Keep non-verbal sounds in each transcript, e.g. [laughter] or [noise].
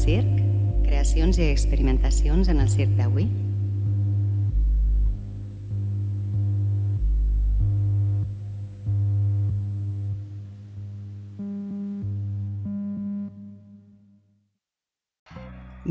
Circ, creacions i experimentacions en el circ d'avui.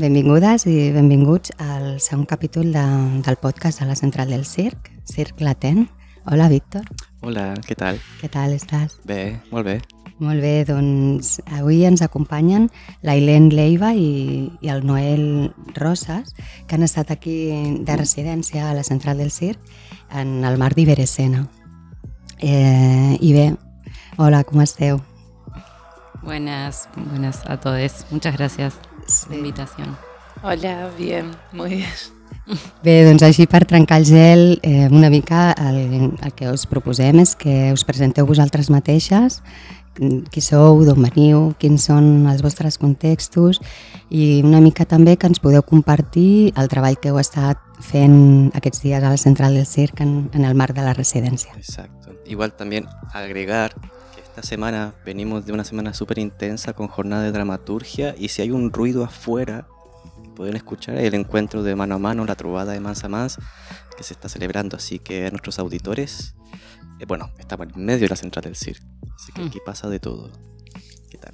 Benvingudes i benvinguts al segon capítol de, del podcast de la Central del Circ, Circ Latent. Hola, Víctor. Hola, què tal? Què tal estàs? Bé, molt bé. Molt bé, doncs avui ens acompanyen l'Ailén Leiva i, i el Noel Rosas, que han estat aquí de residència a la Central del Circ en el marc d'Iberescena. Eh, I bé, hola, com esteu? Buenas, buenas a todos. Muchas gracias por la invitación. Hola, bien, muy bien. Bé, doncs així per trencar el gel, eh, una mica el, el que us proposem és que us presenteu vosaltres mateixes, qui sou, d'on veniu, quins són els vostres contextos i una mica també que ens podeu compartir el treball que heu estat fent aquests dies a la Central del Circ en, en el marc de la residència. Exacto. Igual también agregar que esta semana venimos de una semana súper intensa con jornada de dramaturgia y si hay un ruido afuera pueden escuchar el encuentro de mano a mano, la trovada de Mans a Mans que se está celebrando. Así que a nuestros auditores, bueno, estamos en medio de la Central del Circ, así que Mm. aquí pasa de todo. ¿Qué tal?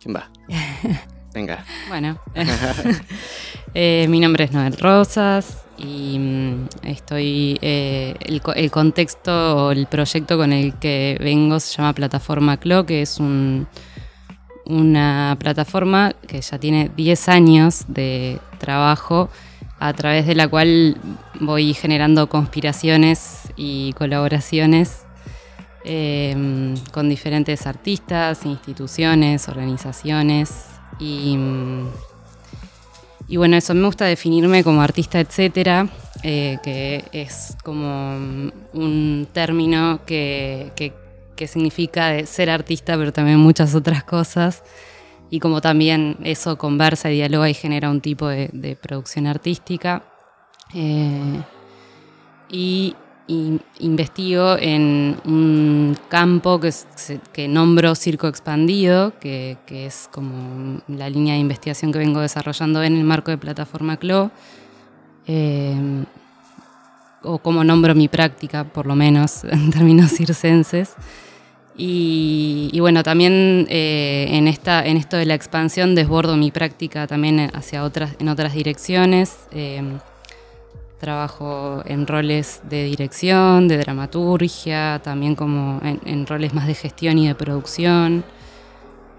¿Quién va? [laughs] Venga. Bueno, [laughs] eh, mi nombre es Noel Rosas y mm, estoy. eh, el, el contexto o el proyecto con el que vengo se llama Plataforma CLO, que es un- una plataforma que ya tiene 10 años de trabajo, a través de la cual voy generando conspiraciones y colaboraciones eh, con diferentes artistas, instituciones, organizaciones y, y bueno, eso me gusta definirme como artista, etcétera, eh, que es como un término que, que- que significa ser artista, pero también muchas otras cosas. Y como también eso conversa y dialoga y genera un tipo de, producción artística. Eh, y, investigo en un campo que, se- que nombro circo expandido, que, que es como la línea de investigación que vengo desarrollando en el marco de plataforma CLO, eh, o como nombro mi práctica, por lo menos [laughs] en términos circenses. Y, y bueno, también eh, en, esta, en esto de la expansión desbordo mi práctica también hacia otras, en otras direcciones. eh, Trabajo en roles de dirección, de dramaturgia, también como en, en roles más de gestión y de producción.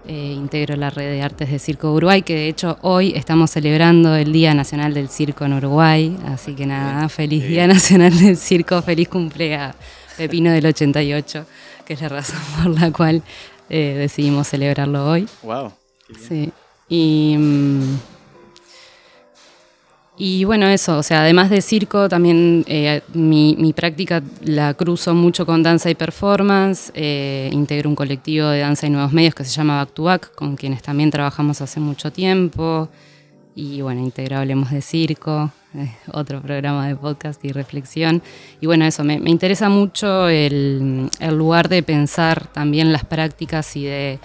Eh, integro la red de artes de Circo Uruguay, que de hecho hoy estamos celebrando el Día Nacional del Circo en Uruguay. Así que nada, feliz Día Nacional del Circo, feliz cumpleaños Pepino del 88, que es la razón [laughs] por la cual eh, decidimos celebrarlo hoy. Wow. Sí. Y, mm, y bueno, eso, o sea, además de circo, también eh, mi, mi práctica la cruzo mucho con danza y performance. eh, integro un colectivo de danza y nuevos medios que se llama Back to Back, con quienes también trabajamos hace mucho tiempo. Y bueno, integro Hablemos de Circo, [laughs] otro programa de podcast y reflexión. Y bueno, eso, me, me interesa mucho el, el lugar de pensar también las prácticas y de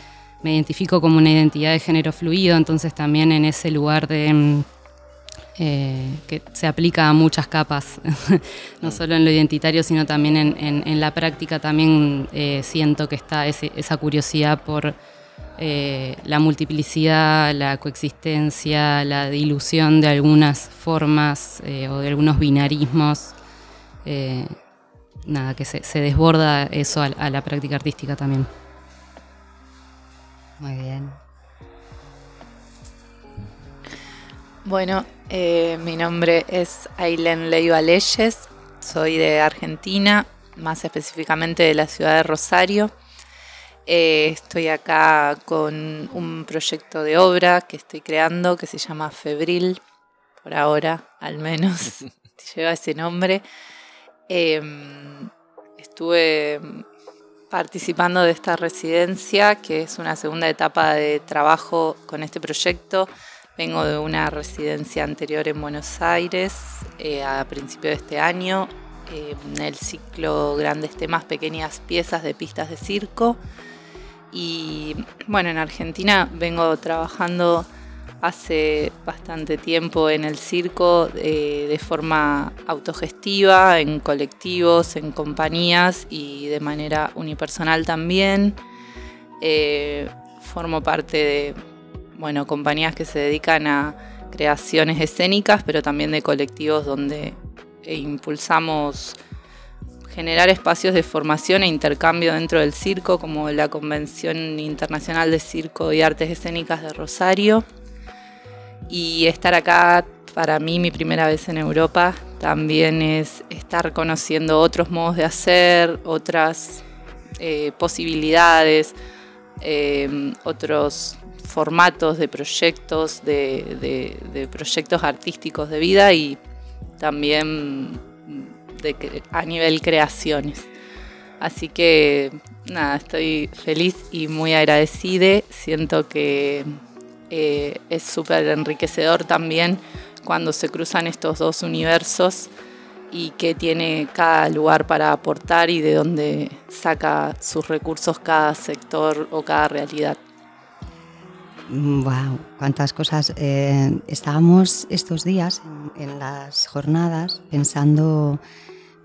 me identifico como una identidad de género fluido, entonces también en ese lugar de mm, eh, que se aplica a muchas capas, [laughs] no solo en lo identitario, sino también en, en- en la práctica, también eh, siento que está ese- esa curiosidad por eh, la multiplicidad, la coexistencia, la dilución de algunas formas eh, o de algunos binarismos. eh, nada, que se, se desborda eso a, a la práctica artística también. Muy bien. Bueno, eh, mi nombre es Ailén Leiva Leyes, soy de Argentina, más específicamente de la ciudad de Rosario. Eh, estoy acá con un proyecto de obra que estoy creando que se llama Febril, por ahora al menos [laughs] lleva ese nombre. Eh, estuve participando de esta residencia, que es una segunda etapa de trabajo con este proyecto. Vengo de una residencia anterior en Buenos Aires eh, a principio de este año, en el ciclo Grandes Temas, Pequeñas Piezas de Pistas de Circo. Y bueno, en Argentina vengo trabajando hace bastante tiempo en el circo eh, de forma autogestiva, en colectivos, en compañías y de manera unipersonal también. Eh, formo parte de bueno, compañías que se dedican a creaciones escénicas, pero también de colectivos donde impulsamos generar espacios de formación e intercambio dentro del circo, como la Convención Internacional de Circo y Artes Escénicas de Rosario. Y estar acá, para mí, mi primera vez en Europa, también es estar conociendo otros modos de hacer, otras eh, posibilidades, eh, otros formatos de proyectos, de, proyectos artísticos de vida y también a nivel creaciones. Así que nada, estoy feliz y muy agradecida. Siento que eh, es súper enriquecedor también cuando se cruzan estos dos universos y que tiene cada lugar para aportar y de dónde saca sus recursos cada sector o cada realidad. Wow, cuántas cosas. Eh, estábamos estos días en, las jornadas pensando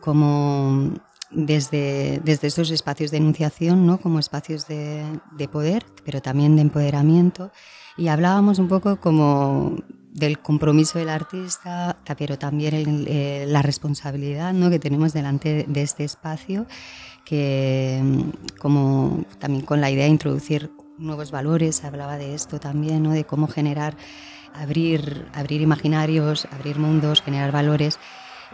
como desde, desde estos espacios de enunciación, ¿no? como espacios de, poder, pero también de empoderamiento, y hablábamos un poco como del compromiso del artista, pero también eh, la responsabilidad ¿no? que tenemos delante de este espacio, que como también con la idea de introducir nuevos valores, hablaba de esto también, ¿no? de cómo generar, abrir, abrir imaginarios, abrir mundos, generar valores.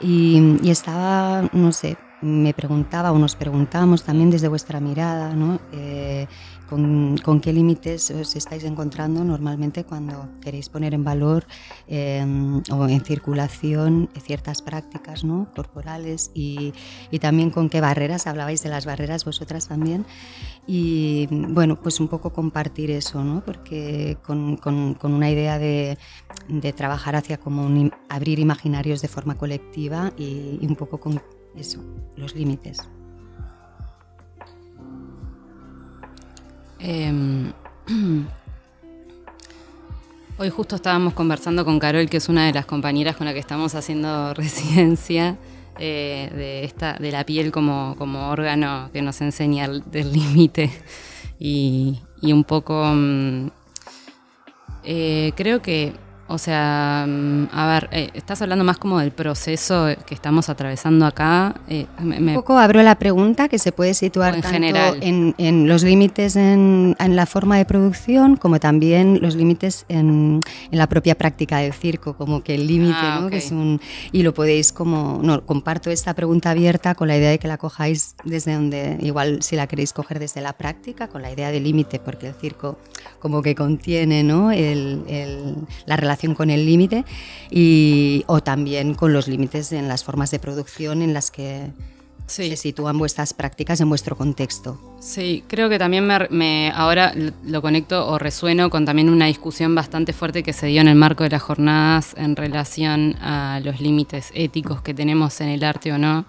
Y, estaba, no sé, me preguntaba o nos preguntamos también desde vuestra mirada, ¿no? Eh, con, qué límites os estáis encontrando normalmente cuando queréis poner en valor em, o en circulación ciertas prácticas ¿no? corporales y, y, también con qué barreras, hablabais de las barreras vosotras también. Y bueno, pues un poco compartir eso, ¿no? porque con, con, una idea de, de, trabajar hacia como abrir imaginarios de forma colectiva y un poco con eso, los límites. Em, [clears throat] hoy justo estábamos conversando con Carol, que es una de las compañeras con la que estamos haciendo [laughs] residencia, eh, de, esta, de la piel como, como órgano que nos enseña del límite. Y, un poco... Mm, eh, creo que o sea, mm, a ver, eh, estás hablando más como del proceso que estamos atravesando acá. Eh, un poco abro la pregunta que se puede situar en tanto general. En, los límites en, la forma de producción como también los límites en, la propia práctica del circo, como que el límite, ah, ¿no? Que es un, y lo podéis como, no, comparto esta pregunta abierta con la idea de que la cojáis desde donde, igual si la queréis coger desde la práctica, con la idea de límite, porque el circo como que contiene, ¿no? El, la relación con el límite y o también con los límites en las formas de producción en las que se sitúan vuestras prácticas en vuestro contexto. Sí, creo que también me, ahora lo conecto o resueno con también una discusión bastante fuerte que se dio en el marco de las jornadas en relación a los límites éticos que tenemos en el arte o no,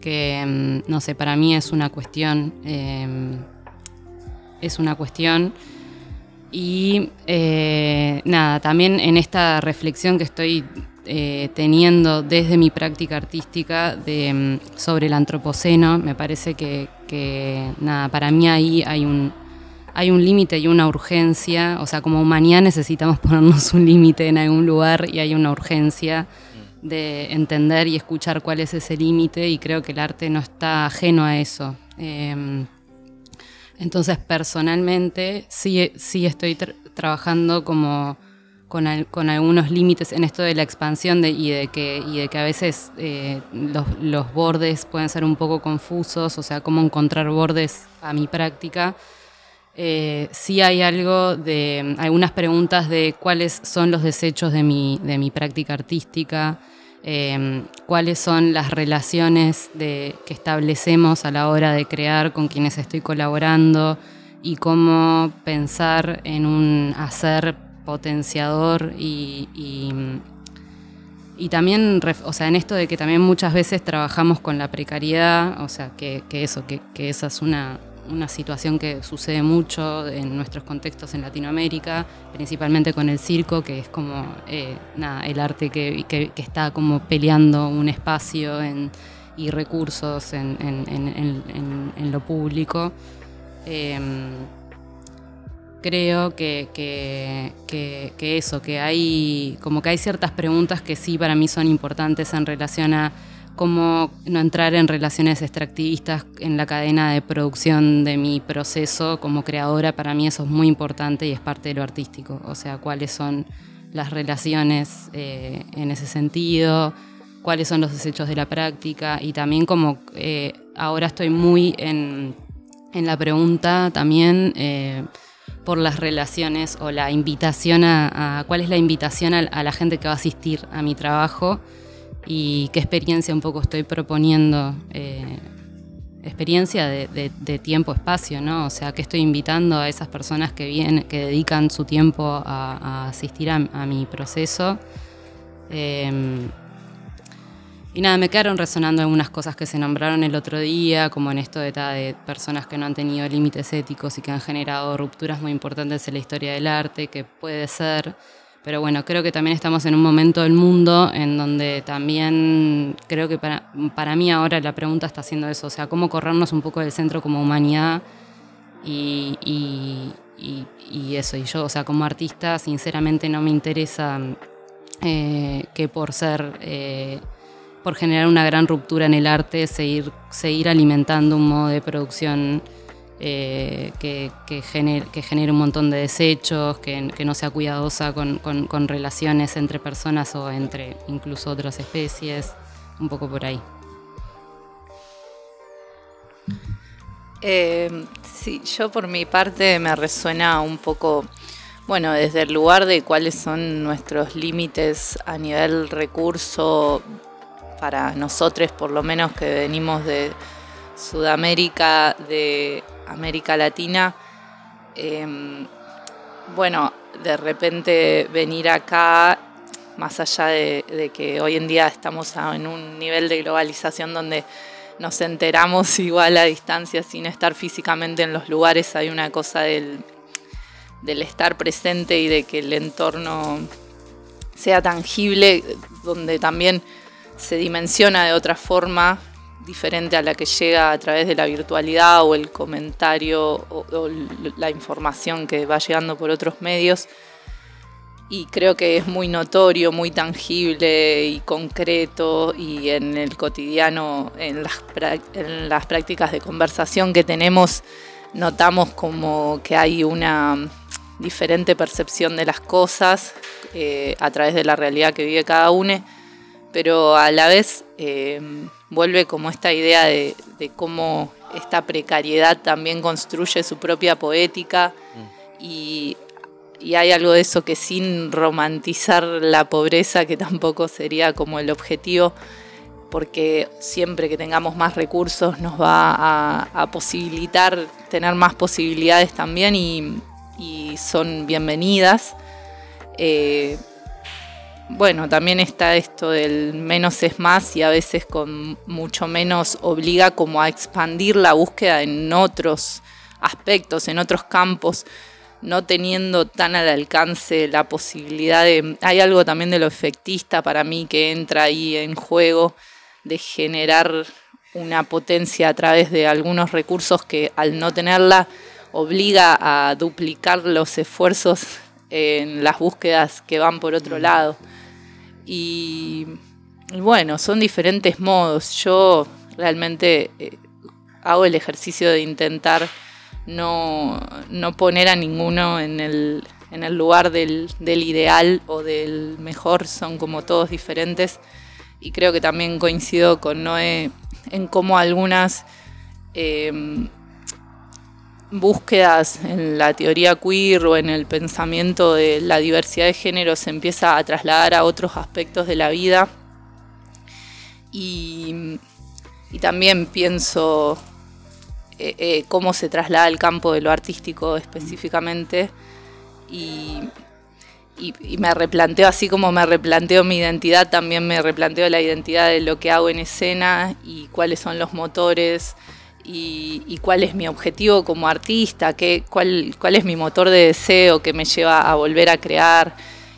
que mm, no sé, para mí es una cuestión, em, es una cuestión y eh, nada, también en esta reflexión que estoy eh, teniendo desde mi práctica artística mm, sobre el antropoceno, me parece que, nada, para mí ahí hay un, hay un límite y una urgencia, o sea, como humanidad necesitamos [laughs] ponernos un límite en algún lugar y hay una urgencia de entender y escuchar cuál es ese límite y creo que el arte no está ajeno a eso. Em, entonces, personalmente, sí, sí estoy trabajando como con, algunos límites en esto de la expansión y, de que, de que a veces eh, los, bordes pueden ser un poco confusos, o sea, cómo encontrar bordes a mi práctica. Eh, sí hay algo de algunas preguntas de cuáles son los desechos de mi, de mi práctica artística, Em, cuáles son las relaciones que establecemos a la hora de crear con quienes estoy colaborando y cómo pensar en un hacer potenciador y, y, también, o sea, en esto de que también muchas veces trabajamos con la precariedad, o sea, que, eso, que, esa es una, una situación que sucede mucho en nuestros contextos en Latinoamérica, principalmente con el circo, que es como eh, el arte que, está como peleando un espacio y recursos en, lo público. Em, creo que, que, eso, que hay como que hay ciertas preguntas que sí para mí son importantes en relación a cómo no entrar en relaciones extractivistas en la cadena de producción de mi proceso como creadora, para mí eso es muy importante y es parte de lo artístico, o sea, cuáles son las relaciones eh, en ese sentido, cuáles son los desechos de la práctica y también como eh, ahora estoy muy en, la pregunta también eh, por las relaciones o la invitación a, cuál es la invitación a la gente que va a asistir a mi trabajo y qué experiencia un poco estoy proponiendo. Eh, experiencia de, tiempo-espacio, ¿no? O sea, que estoy invitando a esas personas que vienen, que dedican su tiempo a, asistir a, mi proceso. Em, y nada, me quedaron resonando algunas cosas que se nombraron el otro día, como en esto de, de personas que no han tenido límites éticos y que han generado rupturas muy importantes en la historia del arte, que puede ser pero bueno, creo que también estamos en un momento del mundo en donde también creo que para, para mí ahora la pregunta está haciendo eso, o sea, cómo corrernos un poco del centro como humanidad y, y, eso. Y yo, o sea, como artista, sinceramente no me interesa eh, que por ser... Eh, por generar una gran ruptura en el arte, seguir, seguir alimentando un modo de producción eh, que, genere, un montón de desechos, que, no sea cuidadosa con, relaciones entre personas o entre incluso otras especies, un poco por ahí. Eh, sí, yo por mi parte me resuena un poco, bueno, desde el lugar de cuáles son nuestros límites a nivel recurso para nosotros, por lo menos que venimos de Sudamérica, de América Latina, em, bueno, de repente venir acá, más allá de, que hoy en día estamos en un nivel de globalización donde nos enteramos [laughs] igual a distancia sin estar físicamente en los lugares, hay una cosa del, del estar presente y de que el entorno sea tangible, donde también se dimensiona de otra forma diferente a la que llega a través de la virtualidad o el comentario o, la información que va llegando por otros medios. Y creo que es muy notorio, muy tangible y concreto y en el cotidiano, en las, en las prácticas de conversación que tenemos, notamos como que hay una diferente percepción de las cosas eh, a través de la realidad que vive cada uno, pero a la vez eh, vuelve como esta idea de, cómo esta precariedad también construye su propia poética mm. y, hay algo de eso que sin romantizar la pobreza, que tampoco sería como el objetivo, porque siempre que tengamos más recursos nos va a, posibilitar tener más posibilidades también y, son bienvenidas. Eh, bueno, también está esto del menos es más y a veces con mucho menos obliga como a expandir la búsqueda en otros aspectos, en otros campos, no teniendo tan al alcance la posibilidad de... Hay algo también de lo efectista para mí que entra ahí en juego, de generar una potencia a través de algunos recursos que al no tenerla obliga a duplicar los esfuerzos en las búsquedas que van por otro lado. Y, bueno, son diferentes modos. Yo realmente eh, hago el ejercicio de intentar no, poner a ninguno en el, lugar del, ideal o del mejor, son como todos diferentes. Y creo que también coincido con Noé en cómo algunas em, búsquedas en la teoría queer o en el pensamiento de la diversidad de género se empieza a trasladar a otros aspectos de la vida. Y, también pienso eh, eh, cómo se traslada el campo de lo artístico específicamente. Y, y, me replanteo, así como me replanteo mi identidad, también me replanteo la identidad de lo que hago en escena y cuáles son los motores y, cuál es mi objetivo como artista, qué, cuál, cuál es mi motor de deseo que me lleva a volver a crear.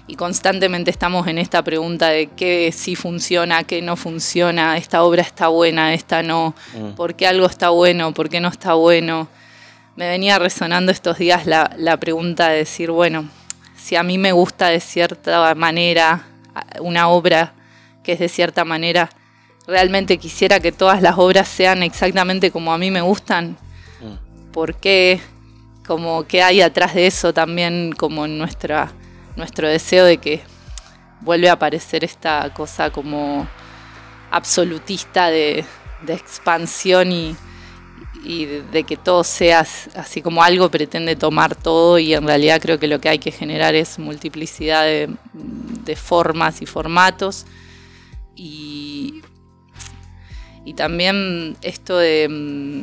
Y constantemente estamos en esta pregunta de qué sí funciona, qué no funciona, esta obra está buena, esta no, mm. por qué algo está bueno, por qué no está bueno. Me venía resonando estos días la, la pregunta de decir, bueno, si a mí me gusta de cierta manera una obra que es de cierta manera, realmente quisiera que todas las obras sean exactamente como a mí me gustan. Mm. ¿Por qué? Como que hay atrás de eso también como nuestra, nuestro deseo de que vuelve a aparecer esta cosa como absolutista de, expansión y, de, que todo sea así como algo pretende tomar todo y en realidad creo que lo que hay que generar es multiplicidad de formas y formatos y y también esto de, mm,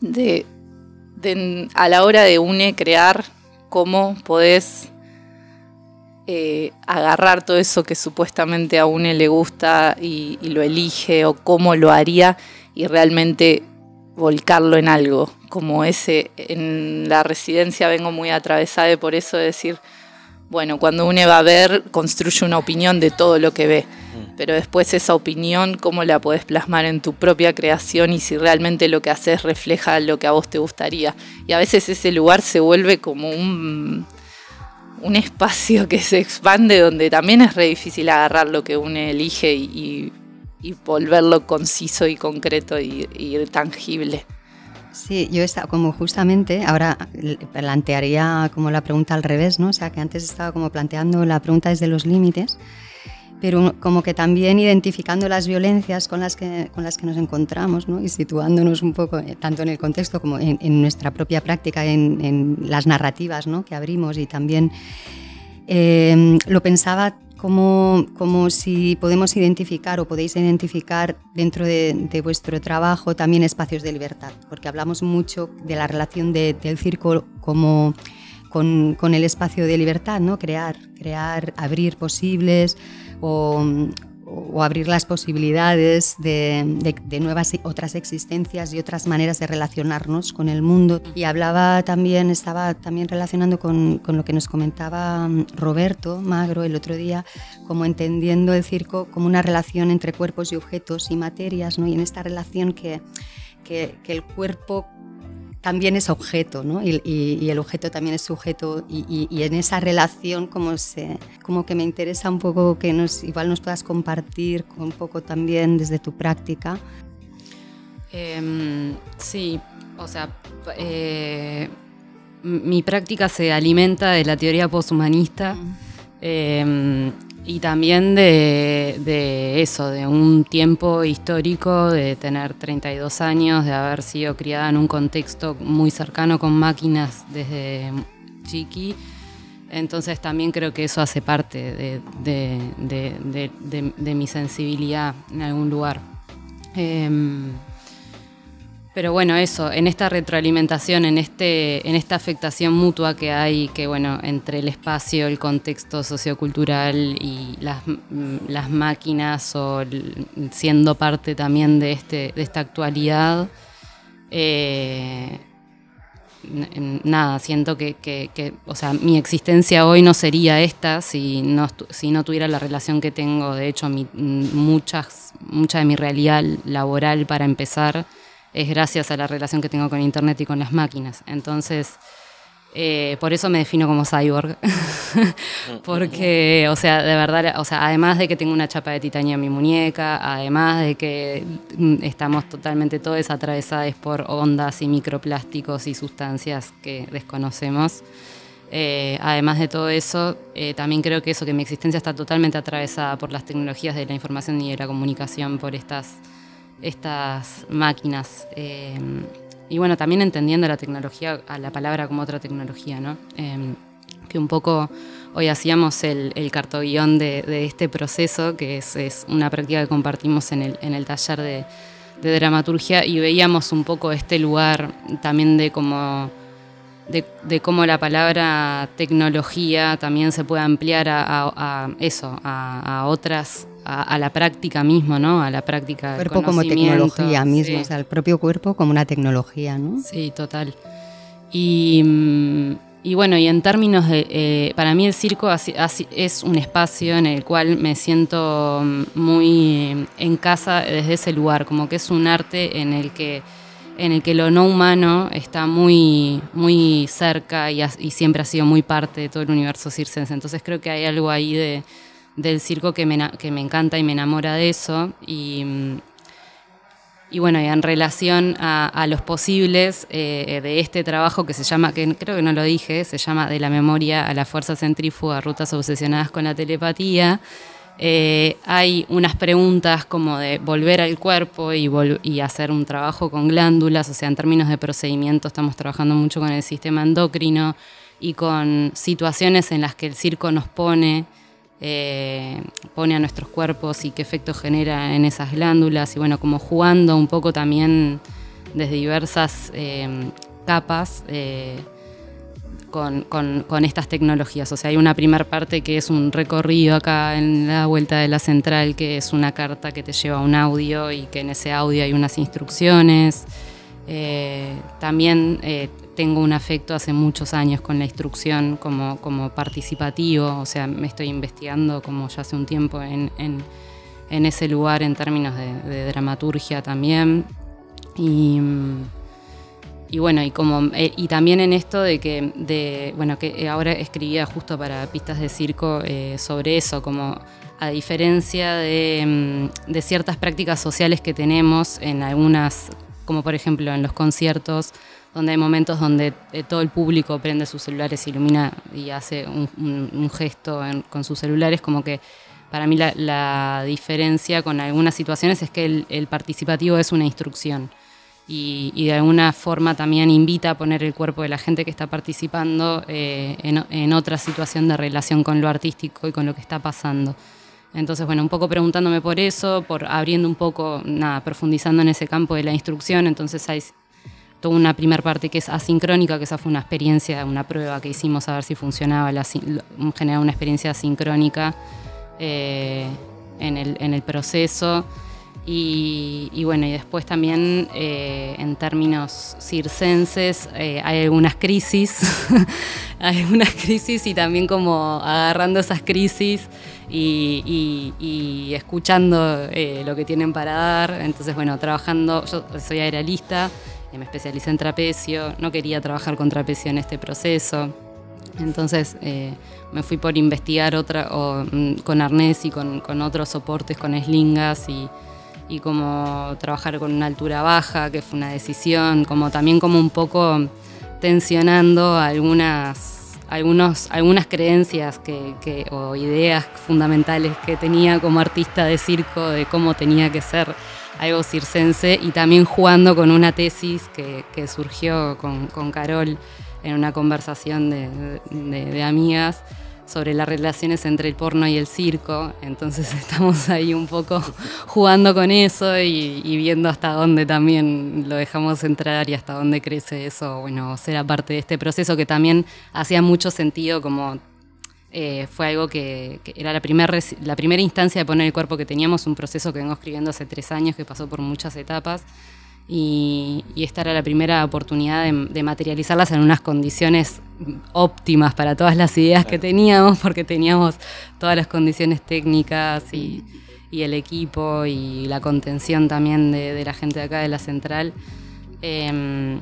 de, a la hora de UNE crear, cómo podés eh, agarrar todo eso que supuestamente a UNE le gusta y, lo elige o cómo lo haría y realmente volcarlo en algo, como ese, en la residencia vengo muy atravesada por eso de decir, bueno, cuando UNE va a ver, construye una opinión de todo lo que ve pero después esa opinión, cómo la podés plasmar en tu propia creación y si realmente lo que haces refleja lo que a vos te gustaría. Y a veces ese lugar se vuelve como un, un espacio que se expande donde también es re difícil agarrar lo que uno elige y, volverlo conciso y concreto y, y tangible. Sí, yo estaba como justamente, ahora plantearía como la pregunta al revés, ¿no? O sea, que antes estaba como planteando la pregunta desde los límites pero como que también identificando las violencias con las que, con las que nos encontramos ¿no? y situándonos un poco eh, tanto en el contexto como en, nuestra propia práctica, en, las narrativas ¿no? que abrimos y también eh, lo pensaba como, como, si podemos identificar o podéis identificar dentro de, vuestro trabajo también espacios de libertad, porque hablamos mucho de la relación de, del circo como con, con, el espacio de libertad, ¿no? crear, crear, abrir posibles, o, abrir las posibilidades de, nuevas otras existencias y otras maneras de relacionarnos con el mundo. Y hablaba también, estaba también relacionando con, lo que nos comentaba mm, Roberto Magro el otro día, como entendiendo el circo como una relación entre cuerpos y objetos y materias, ¿no? y en esta relación que, que el cuerpo también es objeto, ¿no? Y, el objeto también es sujeto y, en esa relación como, se, como que me interesa un poco que nos, igual nos puedas compartir un poco también desde tu práctica. Em, sí, o sea, eh, mi práctica se alimenta de la teoría posthumanista y también de, eso, de un tiempo histórico, de tener 32 años, de haber sido criada en un contexto muy cercano con máquinas desde chiqui. Entonces también creo que eso hace parte de, mi sensibilidad en algún lugar. Em, pero bueno, eso, en esta retroalimentación, en, este, en esta afectación mutua que hay, que bueno, entre el espacio, el contexto sociocultural y las, las máquinas o siendo parte también de, este, de esta actualidad, eh, nada, siento que, que, o sea, mi existencia hoy no sería esta si no, si no tuviera la relación que tengo. De hecho, mi, muchas, mucha de mi realidad laboral para empezar es gracias a la relación que tengo con Internet y con las máquinas. Entonces, eh, por eso me defino como cyborg. [laughs] Porque, o sea, de verdad, o sea, además de que tengo una chapa de titanio en mi muñeca, además de que mm, estamos totalmente todos atravesados por ondas y microplásticos y sustancias que desconocemos. Eh, además de todo eso, eh, también creo que eso, que mi existencia está totalmente atravesada por las tecnologías de la información y de la comunicación, por estas estas máquinas. Eh, y bueno, también entendiendo la tecnología, a la palabra como otra tecnología, ¿no? Eh, que un poco hoy hacíamos el, el cartoguión de, este proceso, que es, una práctica que compartimos en el, en el taller de, de, dramaturgia, y veíamos un poco este lugar también de como de, cómo la palabra tecnología también se puede ampliar a, eso, a, otras, a, la práctica mismo, ¿no? A la práctica cuerpo como tecnología mismo, o sea, el propio cuerpo como una tecnología, ¿no? Sí, total. Y, y bueno, y en términos de, eh, para mí el circo es un espacio en el cual me siento muy en casa desde ese lugar, como que es un arte en el que en el que lo no humano está muy, muy cerca y, siempre ha sido muy parte de todo el universo circense. Entonces creo que hay algo ahí de, del circo que me, que me encanta y me enamora de eso. Y, y bueno, y en relación a, los posibles eh, de este trabajo que se llama, que creo que no lo dije, se llama De la memoria a la fuerza centrífuga, rutas obsesionadas con la telepatía. Eh, hay unas preguntas como de volver al cuerpo y, hacer un trabajo con glándulas, o sea, en términos de procedimiento estamos trabajando mucho con el sistema endocrino y con situaciones en las que el circo nos pone, eh, pone a nuestros cuerpos y qué efecto genera en esas glándulas. Y bueno, como jugando un poco también desde diversas eh, capas con, estas tecnologías. O sea, hay una primera parte que es un recorrido acá en la vuelta de la central, que es una carta que te lleva un audio y que en ese audio hay unas instrucciones. Eh, también eh, tengo un afecto hace muchos años con la instrucción como, como participativo, o sea, me estoy investigando como ya hace un tiempo en, ese lugar en términos de, de dramaturgia también. Y mm, y bueno, y como eh, y también en esto de que de bueno, que ahora escribía justo para pistas de circo eh, sobre eso, como a diferencia de, mm, de, ciertas prácticas sociales que tenemos en algunas, como por ejemplo en los conciertos, donde hay momentos donde eh, todo el público prende sus celulares, ilumina y hace un, gesto con sus celulares, como que para mí la, diferencia con algunas situaciones es que el participativo es una instrucción y, de alguna forma también invita a poner el cuerpo de la gente que está participando eh, en, otra situación de relación con lo artístico y con lo que está pasando. Entonces, bueno, un poco preguntándome por eso, por abriendo un poco, nada, profundizando en ese campo de la instrucción, entonces hay toda una primera parte que es asincrónica, que esa fue una experiencia, una prueba que hicimos a ver si funcionaba, la, generar una experiencia asincrónica eh, en, el, en el proceso. Y, bueno, y después también eh, en términos circenses eh, hay algunas crisis, [laughs] hay algunas crisis y también como agarrando esas crisis y, escuchando eh, lo que tienen para dar. Entonces, bueno, trabajando, yo soy aeralista, me especialicé en trapecio, no quería trabajar con trapecio en este proceso. Entonces me fui por investigar otra, mm, con arnés y con, con otros soportes, con eslingas y, y como trabajar con una altura baja, que fue una decisión, como también como un poco tensionando algunas, algunos, algunas creencias que, o ideas fundamentales que tenía como artista de circo de cómo tenía que ser algo circense y también jugando con una tesis que, surgió con, Carol en una conversación de amigas sobre las relaciones entre el porno y el circo, entonces [laughs] estamos ahí un poco jugando con eso y, viendo hasta dónde también lo dejamos entrar y hasta dónde crece eso, bueno, será parte de este proceso que también hacía mucho sentido como eh, fue algo que, era la, primer, la primera instancia de poner el cuerpo que teníamos, un proceso que vengo escribiendo hace tres años que pasó por muchas etapas y, esta era la primera oportunidad de, materializarlas en unas condiciones óptimas para todas las ideas que teníamos, porque teníamos todas las condiciones técnicas y, el equipo y la contención también de, la gente de acá de la central. Em,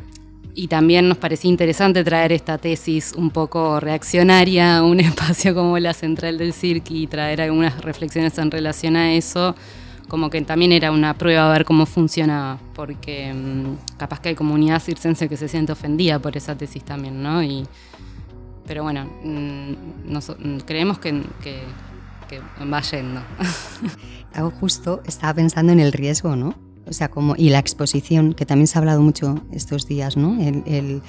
y también nos parecía interesante traer esta tesis un poco reaccionaria a un [laughs] espacio como la central del circo y traer algunas reflexiones en relación a eso como que también era una prueba a ver cómo funcionaba, porque mm, capaz que hay comunidad circense que se siente ofendida por esa tesis también, ¿no? Y, pero bueno, mm, mm, creemos que, que, va yendo. [laughs] Justo, estaba pensando en el riesgo, ¿no? O sea, como, y la exposición, que también se ha hablado mucho estos días, ¿no? El, el,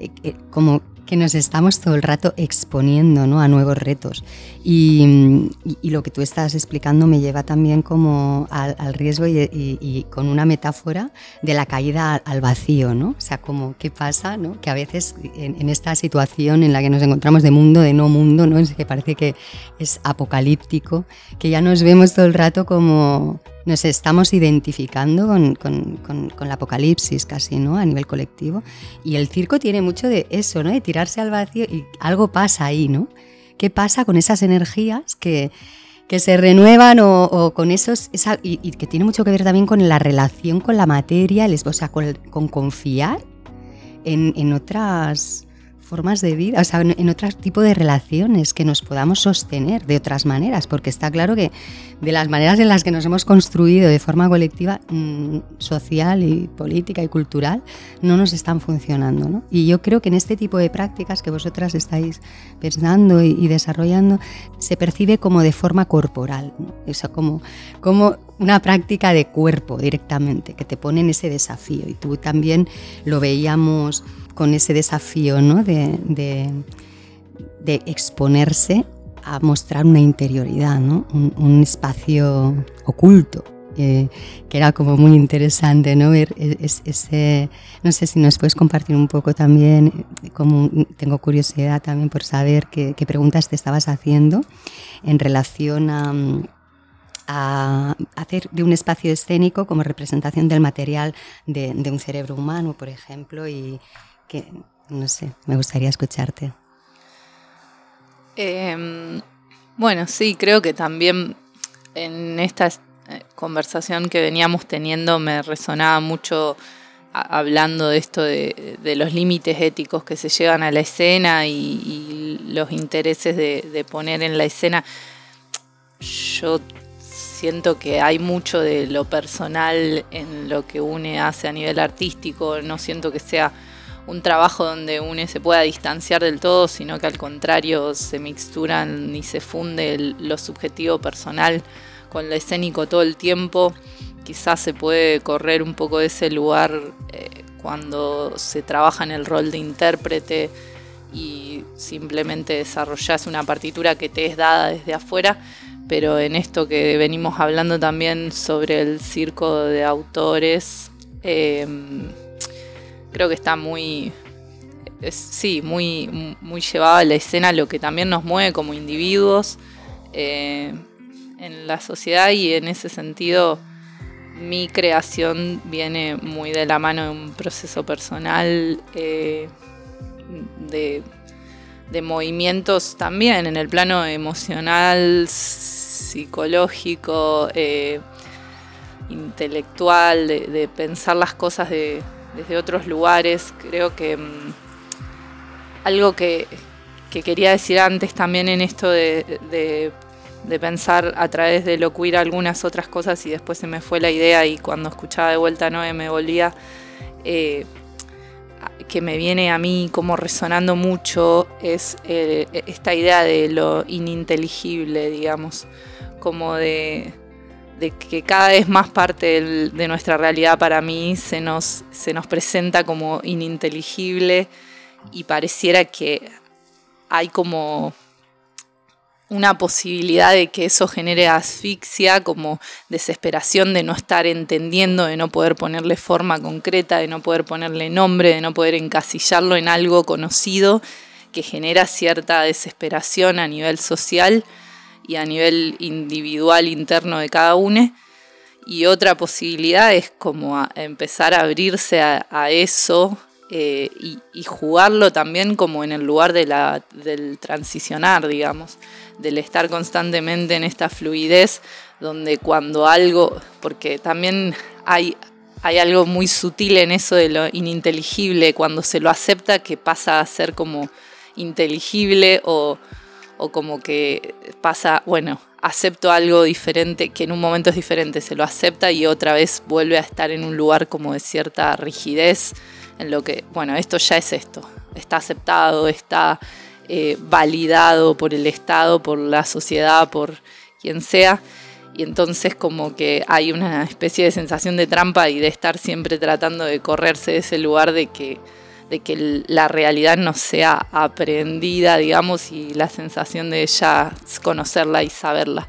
eh, eh, como que nos estamos todo el rato exponiendo ¿no? a nuevos retos. Y, lo que tú estás explicando me lleva también como al, riesgo y, con una metáfora de la caída al vacío, ¿no? O sea, como qué pasa, ¿no? Que a veces en, esta situación en la que nos encontramos de mundo, de no mundo, ¿no? Es que parece que es apocalíptico, que ya nos vemos todo el rato como nos estamos identificando con, con, con, con, el apocalipsis casi, ¿no? A nivel colectivo. Y el circo tiene mucho de eso, ¿no? De tirarse al vacío y algo pasa ahí, ¿no? ¿Qué pasa con esas energías que, que se renuevan o, con esos, esa, y, que tiene mucho que ver también con la relación con la materia, o sea, con, con confiar en, en otras formas de vida, o sea, en, otro tipo de relaciones que nos podamos sostener de otras maneras, porque está claro que de las maneras en las que nos hemos construido de forma colectiva, mm, social y política y cultural, no nos están funcionando. ¿no? Y yo creo que en este tipo de prácticas que vosotras estáis pensando y, desarrollando, se percibe como de forma corporal, ¿no? como, como una práctica de cuerpo directamente, que te pone en ese desafío. Y tú también lo veíamos con ese desafío ¿no? de, de, exponerse a mostrar una interioridad, ¿no? un, espacio oculto. que era como muy interesante ¿no? ver e, ese, no sé si nos puedes compartir un poco también, como tengo curiosidad también por saber qué, qué preguntas te estabas haciendo en relación a, a hacer de un espacio escénico como representación del material de, de un cerebro humano, por ejemplo, y, que, no sé, me gustaría escucharte. Em, bueno, sí, creo que también en esta eh, conversación que veníamos teniendo me resonaba mucho hablando de esto de, los límites éticos que se llevan a la escena y, los intereses de, de, poner en la escena. Yo siento que hay mucho de lo personal en lo que une hace a nivel artístico, no siento que sea un trabajo donde uno se pueda distanciar del todo, sino que al contrario se mixturan y se funde lo subjetivo personal con lo escénico todo el tiempo. Quizás se puede correr un poco de ese lugar eh, cuando se trabaja en el rol de intérprete y simplemente desarrollas una partitura que te es dada desde afuera, pero en esto que venimos hablando también sobre el circo de autores, eh, creo que está muy, sí, muy, muy llevado a la escena lo que también nos mueve como individuos eh, en la sociedad y en ese sentido mi creación viene muy de la mano de un proceso personal eh, de, movimientos también en el plano emocional, psicológico, eh, intelectual, de pensar las cosas de, desde otros lugares. Creo que mm, algo que, quería decir antes también en esto de, pensar a través de lo queer algunas otras cosas y después se me fue la idea y cuando escuchaba de vuelta Noé me volvía... Eh, que me viene a mí como resonando mucho es eh, esta idea de lo ininteligible, digamos, como de, de que cada vez más parte de nuestra realidad para mí se nos, se nos presenta como ininteligible y pareciera que hay como una posibilidad de que eso genere asfixia, como desesperación de no estar entendiendo, de no poder ponerle forma concreta, de no poder ponerle nombre, de no poder encasillarlo en algo conocido, que genera cierta desesperación a nivel social y a nivel individual interno de cada uno. Y otra posibilidad es como empezar a abrirse a, eso eh, y, jugarlo también como en el lugar de la, del transicionar, digamos, del estar constantemente en esta fluidez donde cuando algo, porque también hay, hay algo muy sutil en eso de lo ininteligible, cuando se lo acepta que pasa a ser como inteligible o, o como que pasa, bueno, acepto algo diferente, que en un momento es diferente, se lo acepta y otra vez vuelve a estar en un lugar como de cierta rigidez, en lo que, bueno, esto ya es esto, está aceptado, está eh, validado por el Estado, por la sociedad, por quien sea. Y entonces como que hay una especie de sensación de trampa y de estar siempre tratando de correrse de ese lugar de que de que la realidad no sea aprendida, digamos, y la sensación de ya conocerla y saberla.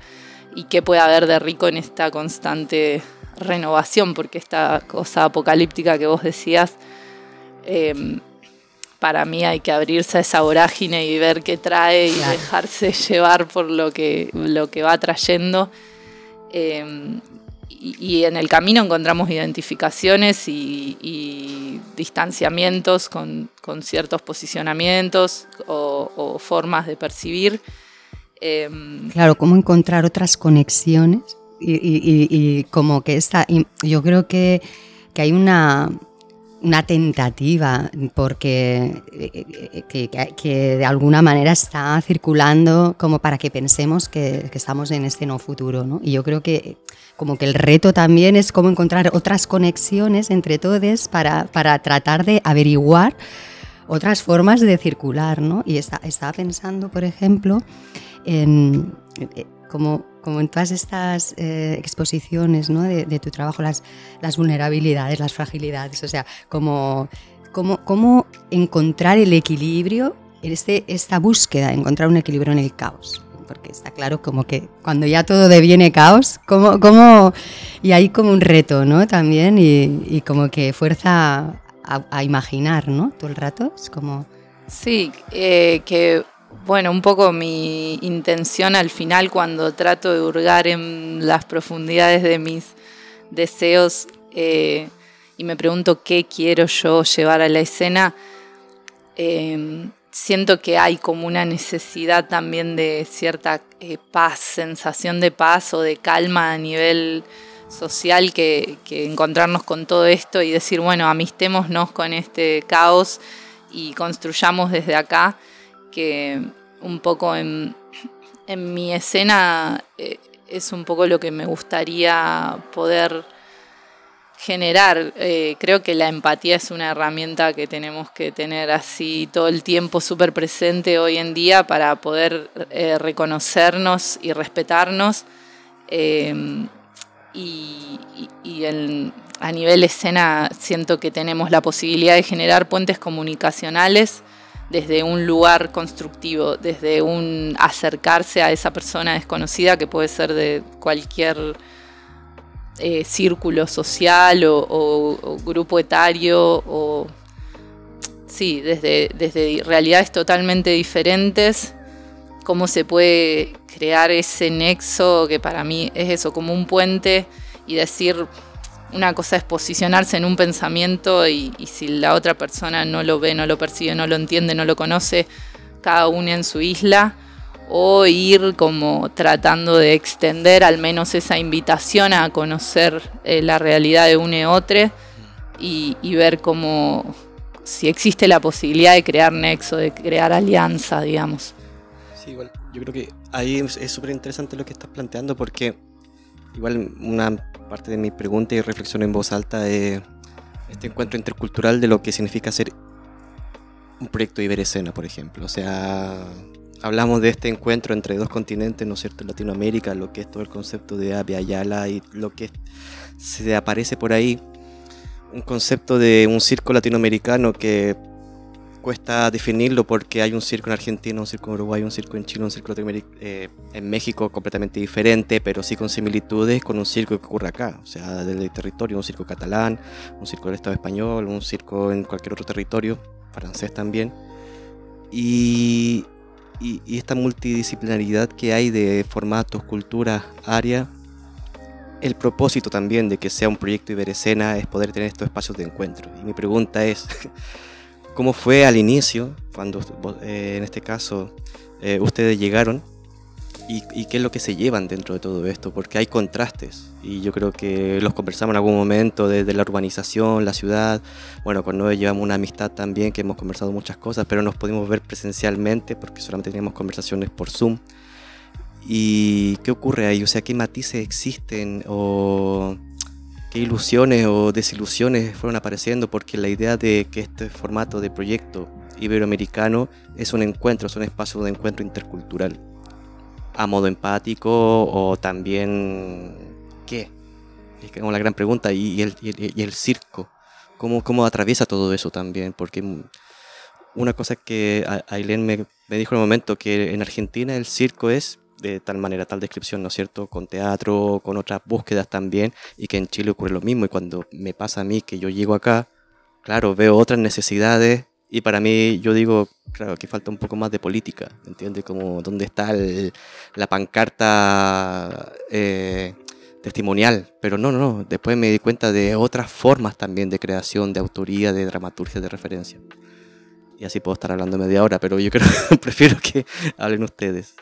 Y qué puede haber de rico en esta constante renovación, porque esta cosa apocalíptica que vos decías, em, para mí hay que abrirse a esa vorágine y ver qué trae y dejarse [laughs] llevar por lo que, lo que va trayendo. Em, y, en el camino encontramos identificaciones y, distanciamientos con, ciertos posicionamientos o, formas de percibir. Em, claro, cómo encontrar otras conexiones y, como que esta, yo creo que, que hay una, una tentativa porque eh, que, de alguna manera está circulando como para que pensemos que, estamos en este no futuro. ¿no? Y yo creo que como que el reto también es cómo encontrar otras conexiones entre todos para, para tratar de averiguar otras formas de circular. ¿no? Y está, estaba pensando, por ejemplo, en, eh, como como en todas estas eh, exposiciones ¿no? de, tu trabajo, las, las vulnerabilidades, las fragilidades, o sea, como, cómo encontrar el equilibrio, este, esta búsqueda, encontrar un equilibrio en el caos. Porque está claro como que cuando ya todo deviene caos, como, como, y hay como un reto ¿no? también y, como que fuerza a, a, imaginar ¿no? todo el rato. Es como... Sí, eh, que bueno, un poco mi intención al final cuando trato de hurgar en las profundidades de mis deseos eh, y me pregunto qué quiero yo llevar a la escena, eh, siento que hay como una necesidad también de cierta eh, paz, sensación de paz o de calma a nivel social que, que encontrarnos con todo esto y decir, bueno, amistémonos con este caos y construyamos desde acá que un poco en, mi escena eh, es un poco lo que me gustaría poder generar. Eh, creo que la empatía es una herramienta que tenemos que tener así todo el tiempo súper presente hoy en día para poder eh, reconocernos y respetarnos. y, a nivel escena siento que tenemos la posibilidad de generar puentes comunicacionales desde un lugar constructivo, desde un acercarse a esa persona desconocida que puede ser de cualquier eh, círculo social o, grupo etario o sí, desde, desde realidades totalmente diferentes, cómo se puede crear ese nexo que para mí es eso, como un puente y decir, una cosa es posicionarse en un pensamiento y, si la otra persona no lo ve, no lo percibe, no lo entiende, no lo conoce, cada uno en su isla, o ir como tratando de extender al menos esa invitación a conocer eh, la realidad de uno y otro y, ver cómo si existe la posibilidad de crear nexo, de crear alianza, digamos. Sí, igual, yo creo que ahí es súper interesante lo que estás planteando porque igual una parte de mi pregunta y reflexión en voz alta es este encuentro intercultural de lo que significa ser un proyecto de Iberescena, por ejemplo. O sea, hablamos de este encuentro entre dos continentes, ¿no es cierto?, Latinoamérica, lo que es todo el concepto de Abya Ayala y lo que se aparece por ahí, un concepto de un circo latinoamericano que cuesta definirlo porque hay un circo en Argentina, un circo en Uruguay, un circo en Chile, un circo eh, en México completamente diferente, pero sí con similitudes con un circo que ocurre acá, o sea, del territorio, un circo catalán, un circo del Estado español, un circo en cualquier otro territorio, francés también. Y, y, esta multidisciplinaridad que hay de formatos, culturas, áreas, el propósito también de que sea un proyecto Iberescena es poder tener estos espacios de encuentro. Y mi pregunta es, [laughs] cómo fue al inicio, cuando eh, en este caso eh, ustedes llegaron, y, qué es lo que se llevan dentro de todo esto, porque hay contrastes, y yo creo que los conversamos en algún momento desde la urbanización, la ciudad, bueno, con Noé llevamos una amistad también, que hemos conversado muchas cosas, pero nos pudimos ver presencialmente, porque solamente teníamos conversaciones por Zoom. ¿Y qué ocurre ahí? O sea, ¿qué matices existen? ¿O qué ilusiones o desilusiones fueron apareciendo, porque la idea de que este formato de proyecto iberoamericano es un encuentro, es un espacio de encuentro intercultural, a modo empático o también, ¿qué? Es como la gran pregunta, ¿y el, circo? cómo, cómo atraviesa todo eso también, porque una cosa que Ailén me, me dijo en el momento, que en Argentina el circo es de tal manera, tal descripción, ¿no es cierto? Con teatro, con otras búsquedas también, y que en Chile ocurre lo mismo. Y cuando me pasa a mí que yo llego acá, claro, veo otras necesidades, y para mí yo digo, claro, que falta un poco más de política, ¿entiendes? Como dónde está la pancarta eh, testimonial. Pero no, no, no, después me di cuenta de otras formas también de creación, de autoría, de dramaturgia, de referencia. Y así puedo estar hablando media hora, pero yo creo [laughs] prefiero que hablen ustedes.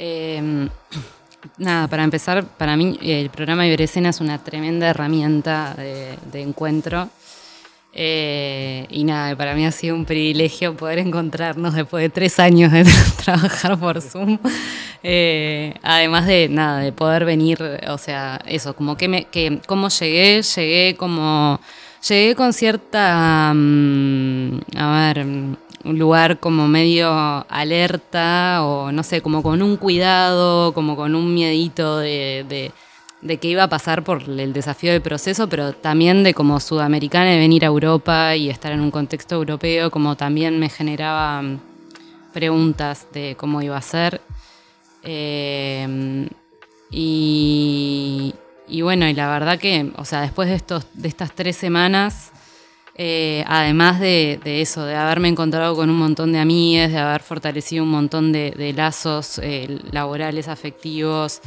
Em, [clears throat] nada, para empezar, para mí el programa Iberescena es una tremenda herramienta de, encuentro. Eh, y nada, para mí ha sido un privilegio poder encontrarnos después de tres años de [laughs] trabajar por Zoom. Eh, además de nada, de poder venir, o sea, eso, como que me, que cómo llegué, llegué como, llegué con cierta, mm, a ver, un lugar como medio alerta o no sé, como con un cuidado, como con un miedito de, de, que iba a pasar por el desafío del proceso, pero también de como sudamericana de venir a Europa y estar en un contexto europeo, como también me generaba mm, preguntas de cómo iba a ser. Eh, y, y bueno, y la verdad que, o sea, después de, estos, de estas tres semanas eh, además de, eso, de haberme encontrado con un montón de amigas, de haber fortalecido un montón de, lazos eh, laborales, afectivos,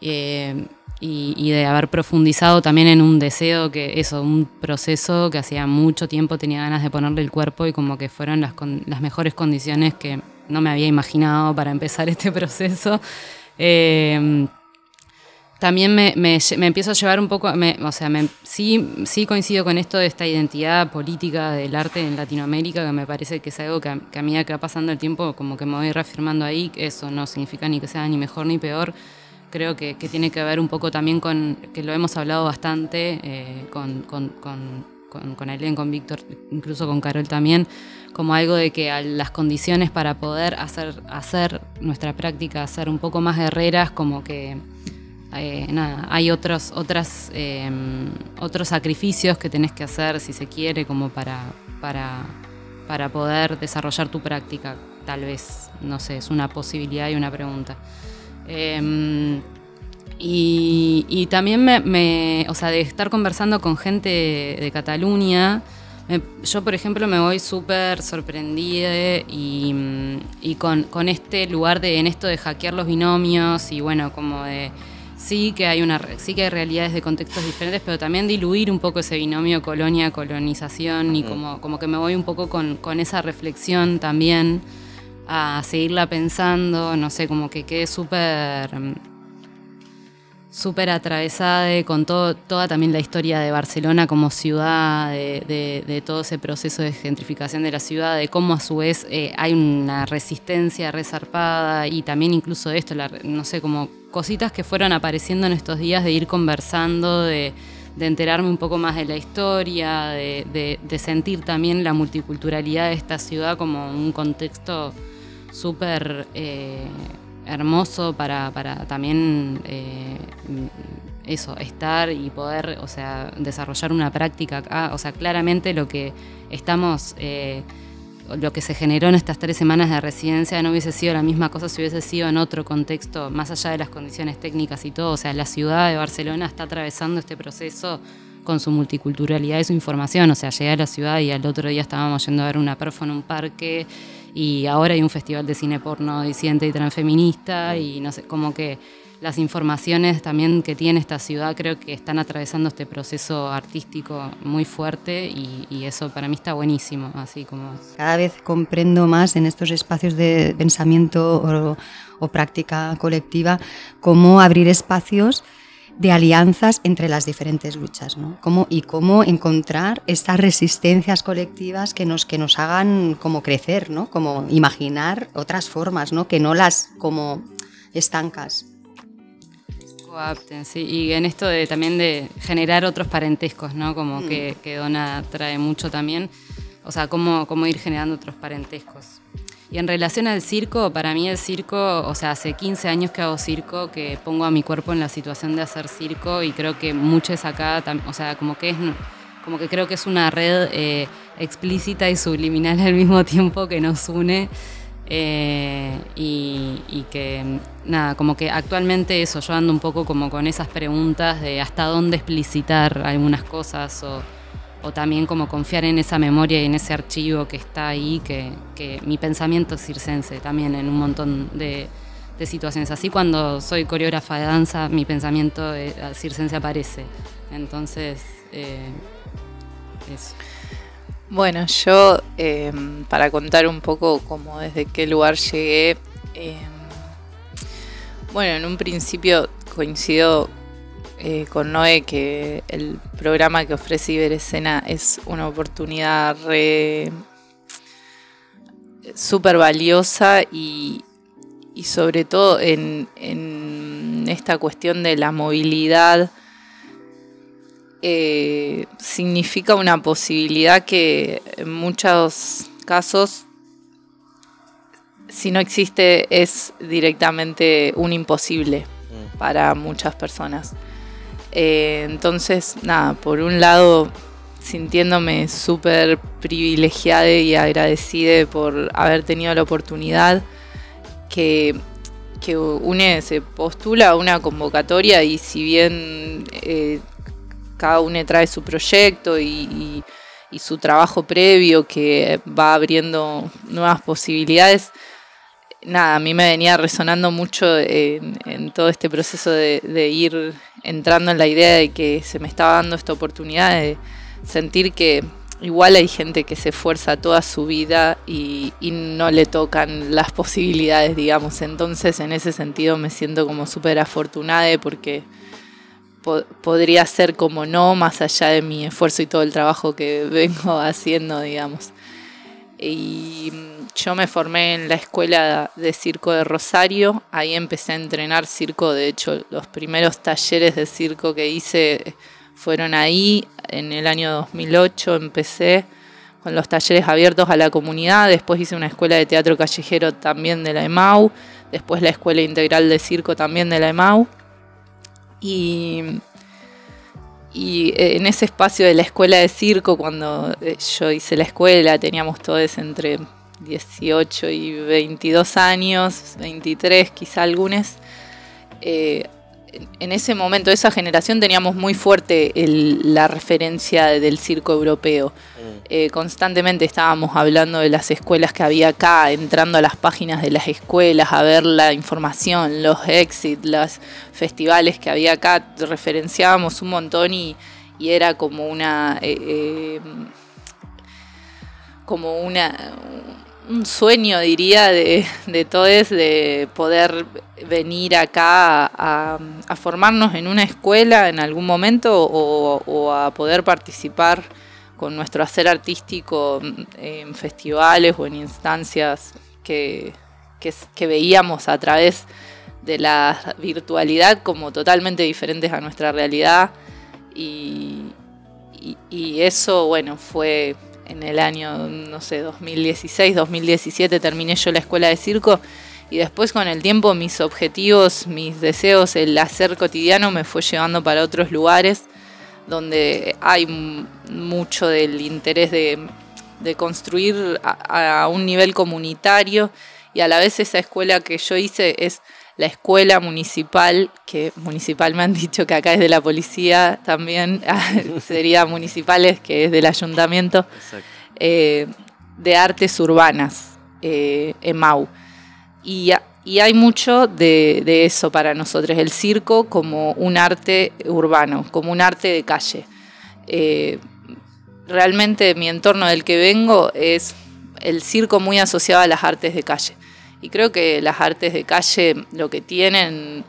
eh, y, de haber profundizado también en un deseo que, eso, un proceso que hacía mucho tiempo tenía ganas de ponerle el cuerpo y como que fueron las, las mejores condiciones que no me había imaginado para empezar [laughs] este proceso también me, me, empiezo a llevar un poco, o sea, sí, sí coincido con esto de esta identidad política del arte en Latinoamérica, que me parece que es algo que a, que a medida que va pasando el tiempo, como que me voy reafirmando ahí, eso no significa ni que sea ni mejor ni peor, creo que, que tiene que ver un poco también con, que lo hemos hablado bastante eh, con, con, con, con, con con Víctor, incluso con Carol también, como algo de que las condiciones para poder hacer, hacer nuestra práctica, ser un poco más guerreras, como que eh, hay otros, otras, em, otros sacrificios que tenés que hacer, si se quiere, como para, para, para poder desarrollar tu práctica. Tal vez, no sé, es una posibilidad y una pregunta. Em, y, también me, o sea, de estar conversando con gente de, Cataluña, yo, por ejemplo, me voy súper sorprendida y, y con, con, este lugar de, en esto de hackear los binomios y bueno, como de sí que hay una sí que hay realidades de contextos diferentes, pero también diluir un poco ese binomio colonia-colonización y como, como que me voy un poco con, con, esa reflexión también a seguirla pensando, no sé, como que quede súper súper atravesada con todo, toda también la historia de Barcelona como ciudad, de, todo ese proceso de gentrificación de la ciudad, de cómo a su vez eh, hay una resistencia resarpada y también incluso esto, no sé, como cositas que fueron apareciendo en estos días de ir conversando, de, enterarme un poco más de la historia, de, sentir también la multiculturalidad de esta ciudad como un contexto súper... Eh, hermoso para, para también eh, eso, estar y poder, o sea, desarrollar una práctica acá. O sea, claramente lo que estamos, eh, lo que se generó en estas tres semanas de residencia no hubiese sido la misma cosa si hubiese sido en otro contexto, más allá de las condiciones técnicas y todo. O sea, la ciudad de Barcelona está atravesando este proceso con su multiculturalidad y su información. O sea, llegué a la ciudad y al otro día estábamos yendo a ver una perfo en un parque y ahora hay un festival de cine porno disidente y transfeminista y no sé, como que las informaciones también que tiene esta ciudad creo que están atravesando este proceso artístico muy fuerte y, eso para mí está buenísimo, así como... Cada vez comprendo más en estos espacios de pensamiento o, o práctica colectiva cómo abrir espacios de alianzas entre las diferentes luchas, ¿no? Cómo, y cómo encontrar estas resistencias colectivas que nos, que nos hagan como crecer, ¿no? Como imaginar otras formas, ¿no? Que no las como estancas. Sí. Y en esto de también de generar otros parentescos, ¿no? Como mm. que, que, Dona trae mucho también. O sea, cómo, cómo ir generando otros parentescos. Y en relación al circo, para mí el circo, o sea, hace 15 años que hago circo, que pongo a mi cuerpo en la situación de hacer circo y creo que muchos acá, o sea, como que es como que creo que es una red eh, explícita y subliminal al mismo tiempo que nos une. Eh, y, que nada, como que actualmente eso, yo ando un poco como con esas preguntas de hasta dónde explicitar algunas cosas o, o también como confiar en esa memoria y en ese archivo que está ahí, que, mi pensamiento es circense también en un montón de, situaciones. Así cuando soy coreógrafa de danza, mi pensamiento circense aparece. Entonces, eh, eso. Bueno, yo em, para contar un poco como desde qué lugar llegué, em, bueno, en un principio coincido eh, con Noé que el programa que ofrece Iberescena es una oportunidad súper valiosa y, sobre todo en, en esta cuestión de la movilidad eh, significa una posibilidad que en muchos casos, si no existe, es directamente un imposible mm. para muchas personas. Eh, entonces, nada, por un lado, sintiéndome súper privilegiada y agradecida por haber tenido la oportunidad que, que UNE se postula una convocatoria y si bien eh, cada uno trae su proyecto y, su trabajo previo que va abriendo nuevas posibilidades. Nada, a mí me venía resonando mucho en, todo este proceso de, ir entrando en la idea de que se me estaba dando esta oportunidad de sentir que igual hay gente que se esfuerza toda su vida y, no le tocan las posibilidades, digamos. Entonces, en ese sentido, me siento como súper afortunada porque podría ser como no, más allá de mi esfuerzo y todo el trabajo que [laughs] vengo haciendo, digamos. Y mm, yo me formé en la escuela de circo de Rosario, ahí empecé a entrenar circo, de hecho los primeros talleres de circo que hice fueron ahí, en el año 2008 empecé con los talleres abiertos a la comunidad, después hice una escuela de teatro callejero también de la EMAU, después la escuela integral de circo también de la EMAU. Y, eh, en ese espacio de la escuela de circo, cuando eh, yo hice la escuela, teníamos todos entre 18 y 22 años, 23 quizá algunos. Eh, en ese momento, esa generación, teníamos muy fuerte la referencia del circo europeo. Mm. Eh, constantemente estábamos hablando de las escuelas que había acá, entrando a las páginas de las escuelas, a ver la información, los exits, los festivales que había acá, referenciábamos un montón y, era como una... Eh, eh, como una un sueño, diría, de, de todos, de poder venir acá a, formarnos en una escuela en algún momento o, a poder participar con nuestro hacer artístico en festivales o en instancias que, que, veíamos a través de la virtualidad como totalmente diferentes a nuestra realidad. y, y eso, bueno, fue en el año, no sé, 2016, 2017 terminé yo la escuela de circo y después con el tiempo mis objetivos, mis deseos, el hacer cotidiano me fue llevando para otros lugares donde hay mucho del interés de, construir a, un nivel comunitario y a la vez esa escuela que yo hice es la escuela municipal, que municipal me han dicho que acá es de la policía también, [laughs] sería municipales, que es del ayuntamiento, eh, de artes urbanas, eh, EMAU. Y, y, hay mucho de, eso para nosotros, el circo como un arte urbano, como un arte de calle. Eh, realmente mi entorno del que vengo es el circo muy asociado a las artes de calle. Y creo que las artes de calle lo que tienen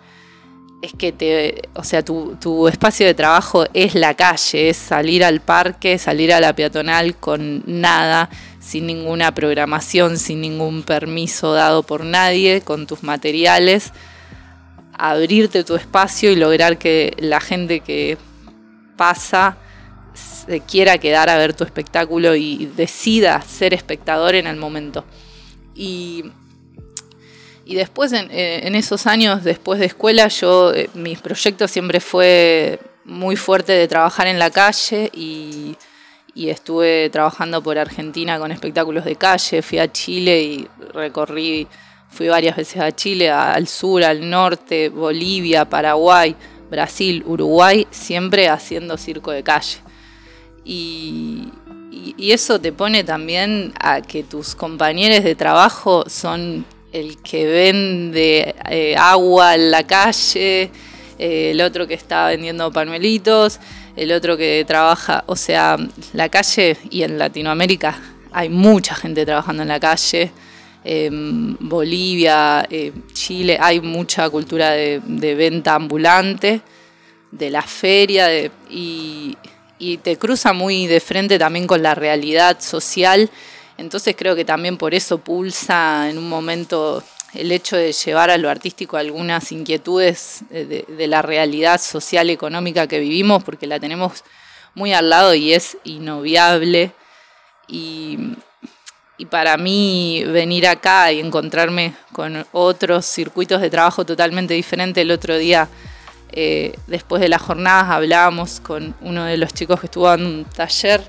es que te, o sea, tu, espacio de trabajo es la calle, es salir al parque, salir a la peatonal con nada, sin ninguna programación, sin ningún permiso dado por nadie, con tus materiales, abrirte tu espacio y lograr que la gente que pasa se quiera quedar a ver tu espectáculo y decida ser espectador en el momento. Y, y después, en, esos años, después de escuela, yo, mis proyectos siempre fue muy fuerte de trabajar en la calle y, y estuve trabajando por Argentina con espectáculos de calle, fui a Chile y recorrí, fui varias veces a Chile, al sur, al norte, Bolivia, Paraguay, Brasil, Uruguay, siempre haciendo circo de calle. Y, eso te pone también a que tus compañeros de trabajo son el que vende eh, agua en la calle, eh, el otro que está vendiendo panuelitos, el otro que trabaja, o sea, la calle y en Latinoamérica hay mucha gente trabajando en la calle. En Bolivia, Chile, hay mucha cultura de, venta ambulante, de la feria, y, y te cruza muy de frente también con la realidad social. Entonces creo que también por eso pulsa en un momento el hecho de llevar a lo artístico algunas inquietudes de, la realidad social y económica que vivimos, porque la tenemos muy al lado y es inobviable. Y, para mí venir acá y encontrarme con otros circuitos de trabajo totalmente diferentes, el otro día, eh, después de las jornadas, hablábamos con uno de los chicos que estuvo en un taller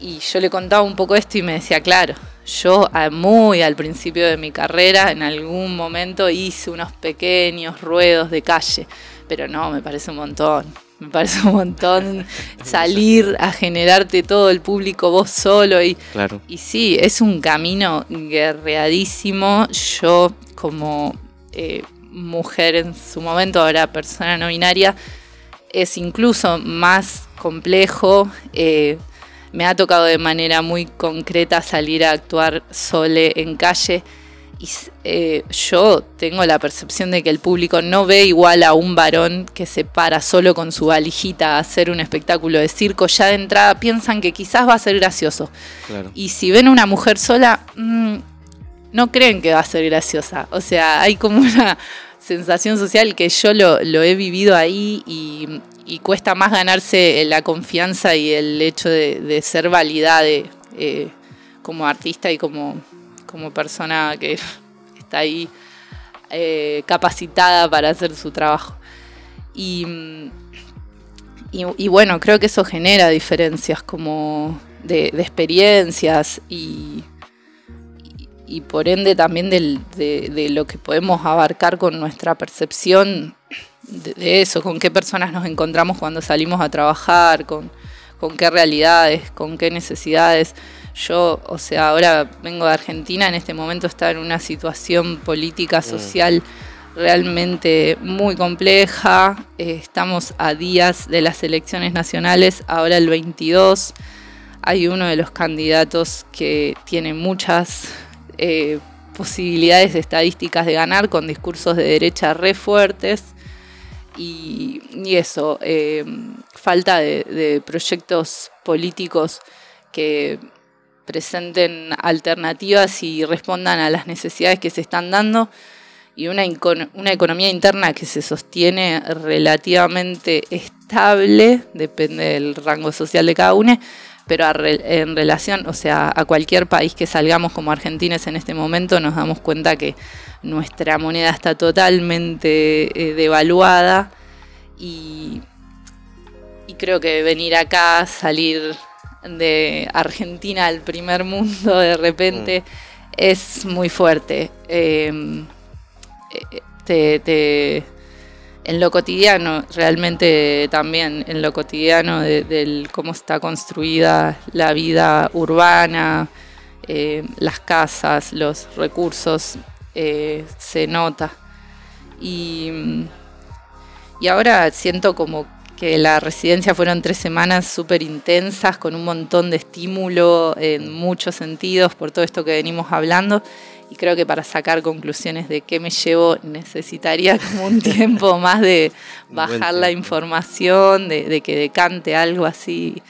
y yo le contaba un poco esto y me decía, claro, yo muy al principio de mi carrera, en algún momento hice unos pequeños ruedos de calle, pero no, me parece un montón. Me parece un montón [laughs] salir a generarte todo el público vos solo. Y, claro. y sí, es un camino guerreadísimo. Yo como eh, mujer en su momento, ahora persona no binaria, es incluso más complejo. Eh, me ha tocado de manera muy concreta salir a actuar sole en calle y eh, yo tengo la percepción de que el público no ve igual a un varón que se para solo con su valijita a hacer un espectáculo de circo. Ya de entrada piensan que quizás va a ser gracioso. Y si ven a una mujer sola, mm, no creen que va a ser graciosa. O sea, hay como una sensación social que yo lo, he vivido ahí y, cuesta más ganarse la confianza y el hecho de, ser validada eh, como artista y como, como persona que [laughs] está ahí eh, capacitada para hacer su trabajo. Y, y, bueno, creo que eso genera diferencias como de experiencias y, y por ende también de, lo que podemos abarcar con nuestra percepción de, eso, con qué personas nos encontramos cuando salimos a trabajar, con, qué realidades, con qué necesidades. Yo, o sea, ahora vengo de Argentina, en este momento está en una situación política, mm. social realmente muy compleja. Eh, estamos a días de las elecciones nacionales, ahora el 22. Hay uno de los candidatos que tiene muchas eh, posibilidades estadísticas de ganar con discursos de derecha re fuertes y, eso, eh, falta de, proyectos políticos que presenten alternativas y respondan a las necesidades que se están dando y una, una economía interna que se sostiene relativamente estable, depende del rango social de cada uno, pero en relación, o sea, a cualquier país que salgamos como argentines en este momento, nos damos cuenta que nuestra moneda está totalmente eh, devaluada y, creo que venir acá, salir de Argentina al primer mundo de repente mm. es muy fuerte. Em, eh, te en lo cotidiano, realmente también en lo cotidiano de, cómo está construida la vida urbana, eh, las casas, los recursos, eh, se nota. Y, y ahora siento como que la residencia fueron tres semanas súper intensas, con un montón de estímulo en muchos sentidos por todo esto que venimos hablando y creo que para sacar conclusiones de qué me llevo necesitaría [laughs] como un tiempo más de bajar la información, de, que decante algo así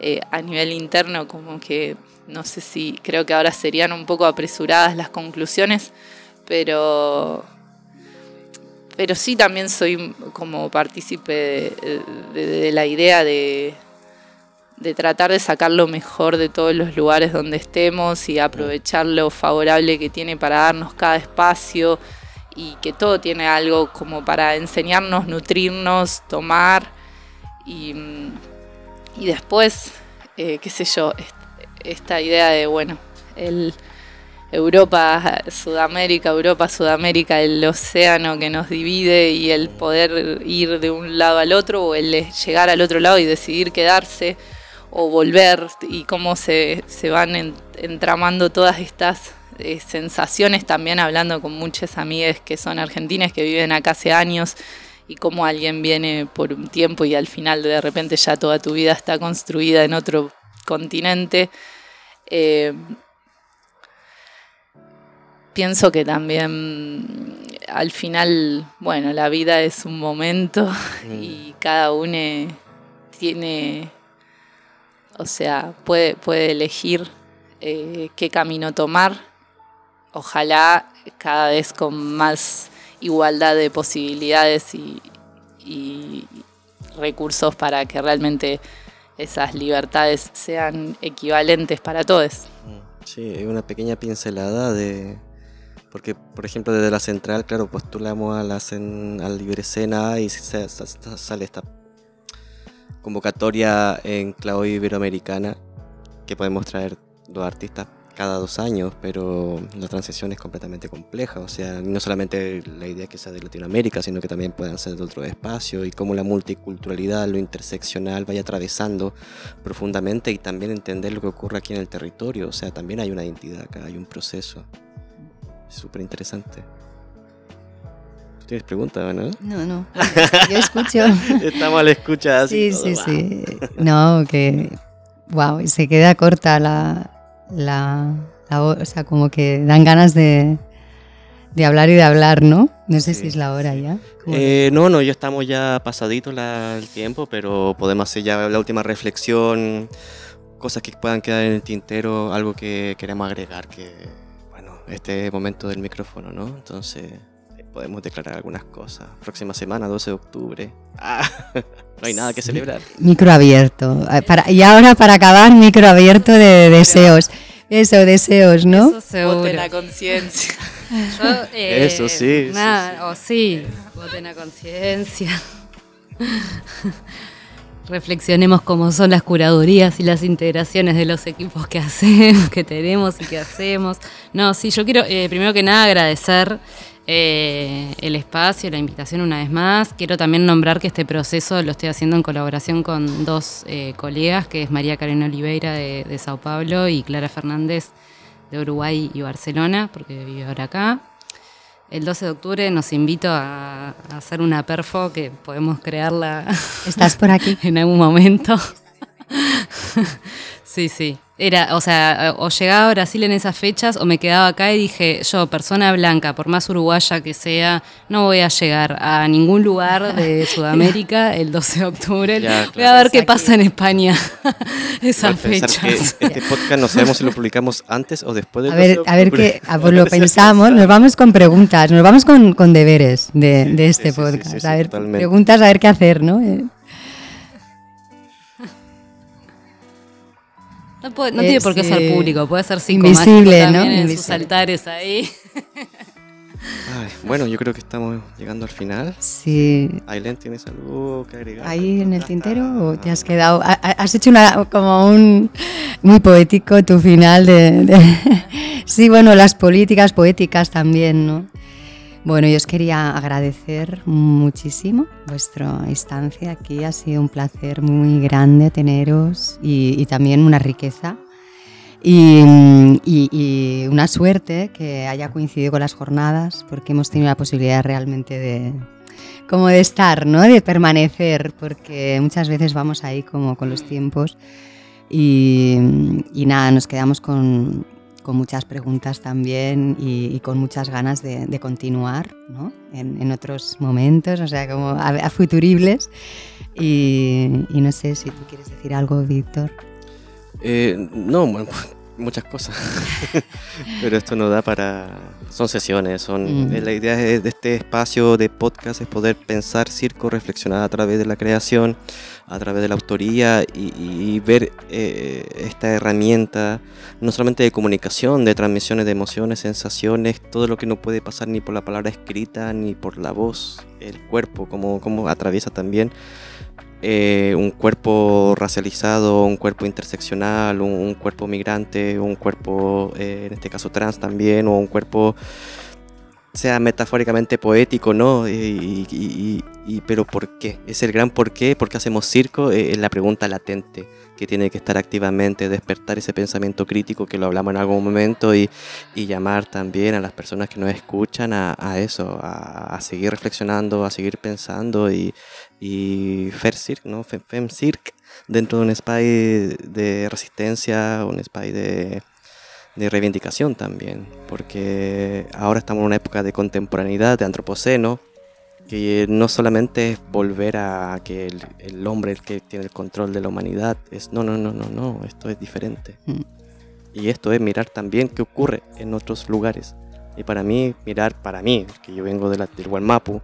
eh, a nivel interno, como que no sé si creo que ahora serían un poco apresuradas las conclusiones, pero pero sí también soy como partícipe de, la idea de, de tratar de sacar lo mejor de todos los lugares donde estemos y aprovechar lo favorable que tiene para darnos cada espacio y que todo tiene algo como para enseñarnos, nutrirnos, tomar y, y después, eh, qué sé yo, esta idea de, bueno, el Europa, Sudamérica, Europa, Sudamérica, el océano que nos divide y el poder ir de un lado al otro o el llegar al otro lado y decidir quedarse o volver y cómo se, van entramando todas estas eh, sensaciones también hablando con muchas amigas que son argentinas que viven acá hace años y cómo alguien viene por un tiempo y al final de repente ya toda tu vida está construida en otro continente. Eh, pienso que también al final, bueno, la vida es un momento y mm. cada uno tiene o sea, puede, puede elegir eh, qué camino tomar. Ojalá cada vez con más igualdad de posibilidades y, recursos para que realmente esas libertades sean equivalentes para todos. Sí, una pequeña pincelada de... Porque, por ejemplo, desde la central, claro, postulamos a la, al Libre Cena y sale esta convocatoria en clave iberoamericana que podemos traer dos artistas cada dos años, pero la transición es completamente compleja, o sea, no solamente la idea que sea de Latinoamérica, sino que también puedan ser de otro espacio y cómo la multiculturalidad, lo interseccional vaya atravesando profundamente y también entender lo que ocurre aquí en el territorio, o sea, también hay una identidad acá, hay un proceso. Súper interesante. ¿Tienes preguntas, no? No, no. [laughs] Yo escucho. [laughs] Estamos a la escucha así. Sí, sí, sí. No, que. Wow, se queda corta la, la, O sea, como que dan ganas de, de hablar y de hablar, ¿no? No sé si es la hora ya. Eh, no, no, ya estamos ya pasadito el tiempo, pero podemos hacer ya la última reflexión, cosas que puedan quedar en el tintero, algo que queremos agregar, que, bueno, este momento del micrófono, ¿no? Entonces podemos declarar algunas cosas. Próxima semana, 12 de octubre. Ah, [laughs] no hay nada que celebrar. Micro abierto. Ah, y ahora para acabar, micro abierto de deseos. Eso, deseos, ¿no? Eso Voten a conciencia. [laughs] Eh, Eso sí. Nada, o sí, voten a conciencia. [laughs] Reflexionemos cómo son las curadurías y las integraciones de los equipos que hacemos, que tenemos y que hacemos. No, sí, yo quiero eh, primero que nada agradecer eh, el espacio, la invitación una vez más. Quiero también nombrar que este proceso lo estoy haciendo en colaboración con dos eh, colegas, que es María Karen Oliveira de, Sao Paulo y Clara Fernández de Uruguay y Barcelona, porque vive ahora acá. El 12 de octubre nos invito a, a hacer una perfo que podemos crearla. ¿Estás por aquí? [laughs] en algún momento. [laughs] sí, sí. Era, o sea, o llegaba a Brasil en esas fechas o me quedaba acá y dije, yo, persona blanca, por más uruguaya que sea, no voy a llegar a ningún lugar de [laughs] Sudamérica el 12 de octubre. voy a ver qué pasa en España [laughs] esas fechas. este podcast no sabemos si lo publicamos antes o después del a ver, A ver qué, pues lo pensamos, nos vamos con preguntas, nos vamos con, con deberes de, de este podcast. a ver, preguntas a ver qué hacer, ¿no? No, tiene por qué ser público, puede ser invisible, ¿no? en sus altares ahí. bueno, yo creo que estamos llegando al final. Sí. Aileen, ¿tienes algo que agregar? ¿Ahí en el tintero o te has quedado? Has hecho una, como un muy poético tu final de... [laughs] sí, bueno, las políticas poéticas también, ¿no? Bueno, yo os quería agradecer muchísimo vuestra instancia aquí. Ha sido un placer muy grande teneros y, también una riqueza. Y, una suerte que haya coincidido con las jornadas, porque hemos tenido la posibilidad realmente de, como de estar, ¿no? de permanecer, porque muchas veces vamos ahí como con los tiempos y, y nada, nos quedamos con, con muchas preguntas también y, con muchas ganas de, continuar ¿no? en, otros momentos, o sea, como a, futuribles. Y, no sé si tú quieres decir algo, Víctor. Eh, no, muchas cosas, [laughs] pero esto no da para... Son sesiones, son... Mm. La idea de, de este espacio de podcast es poder pensar circo, reflexionar a través de la creación, a través de la autoría y, y ver eh, esta herramienta, no solamente de comunicación, de transmisiones de emociones, sensaciones, todo lo que no puede pasar ni por la palabra escrita, ni por la voz, el cuerpo, como, como atraviesa también eh, un cuerpo racializado, un cuerpo interseccional, un, cuerpo migrante, un cuerpo, eh, en este caso trans también, o un cuerpo, sea metafóricamente poético, ¿no? Y, pero ¿por qué? Es el gran por qué, ¿por qué hacemos circo? Eh, es la pregunta latente que tiene que estar activamente, despertar ese pensamiento crítico que lo hablamos en algún momento y, llamar también a las personas que nos escuchan a, eso, a, seguir reflexionando, a seguir pensando y, y Cirque, ¿no? Fem, dentro de un spy de resistencia, un spy de, de reivindicación también, porque ahora estamos en una época de contemporaneidad, de antropoceno, que no solamente es volver a que el, el hombre el que tiene el control de la humanidad, es no, no, no, no, no, esto es diferente. Mm. Y esto es mirar también qué ocurre en otros lugares. Y para mí, mirar, para mí, que yo vengo de la, del Gualmapu,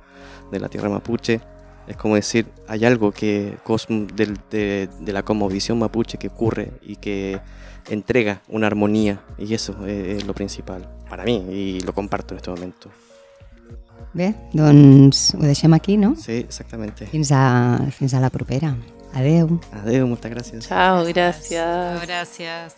de la tierra mapuche, es como decir, hay algo que del- de, de la cosmovisión mapuche que ocurre y que entrega una armonía. Y eso es, es lo principal para mí y lo comparto en este momento. Bé, doncs ho deixem aquí, no? Sí, exactamente. Fins a, fins a la propera. Adeu. Adeu, muchas gracias. Chao, gracias. Gracias.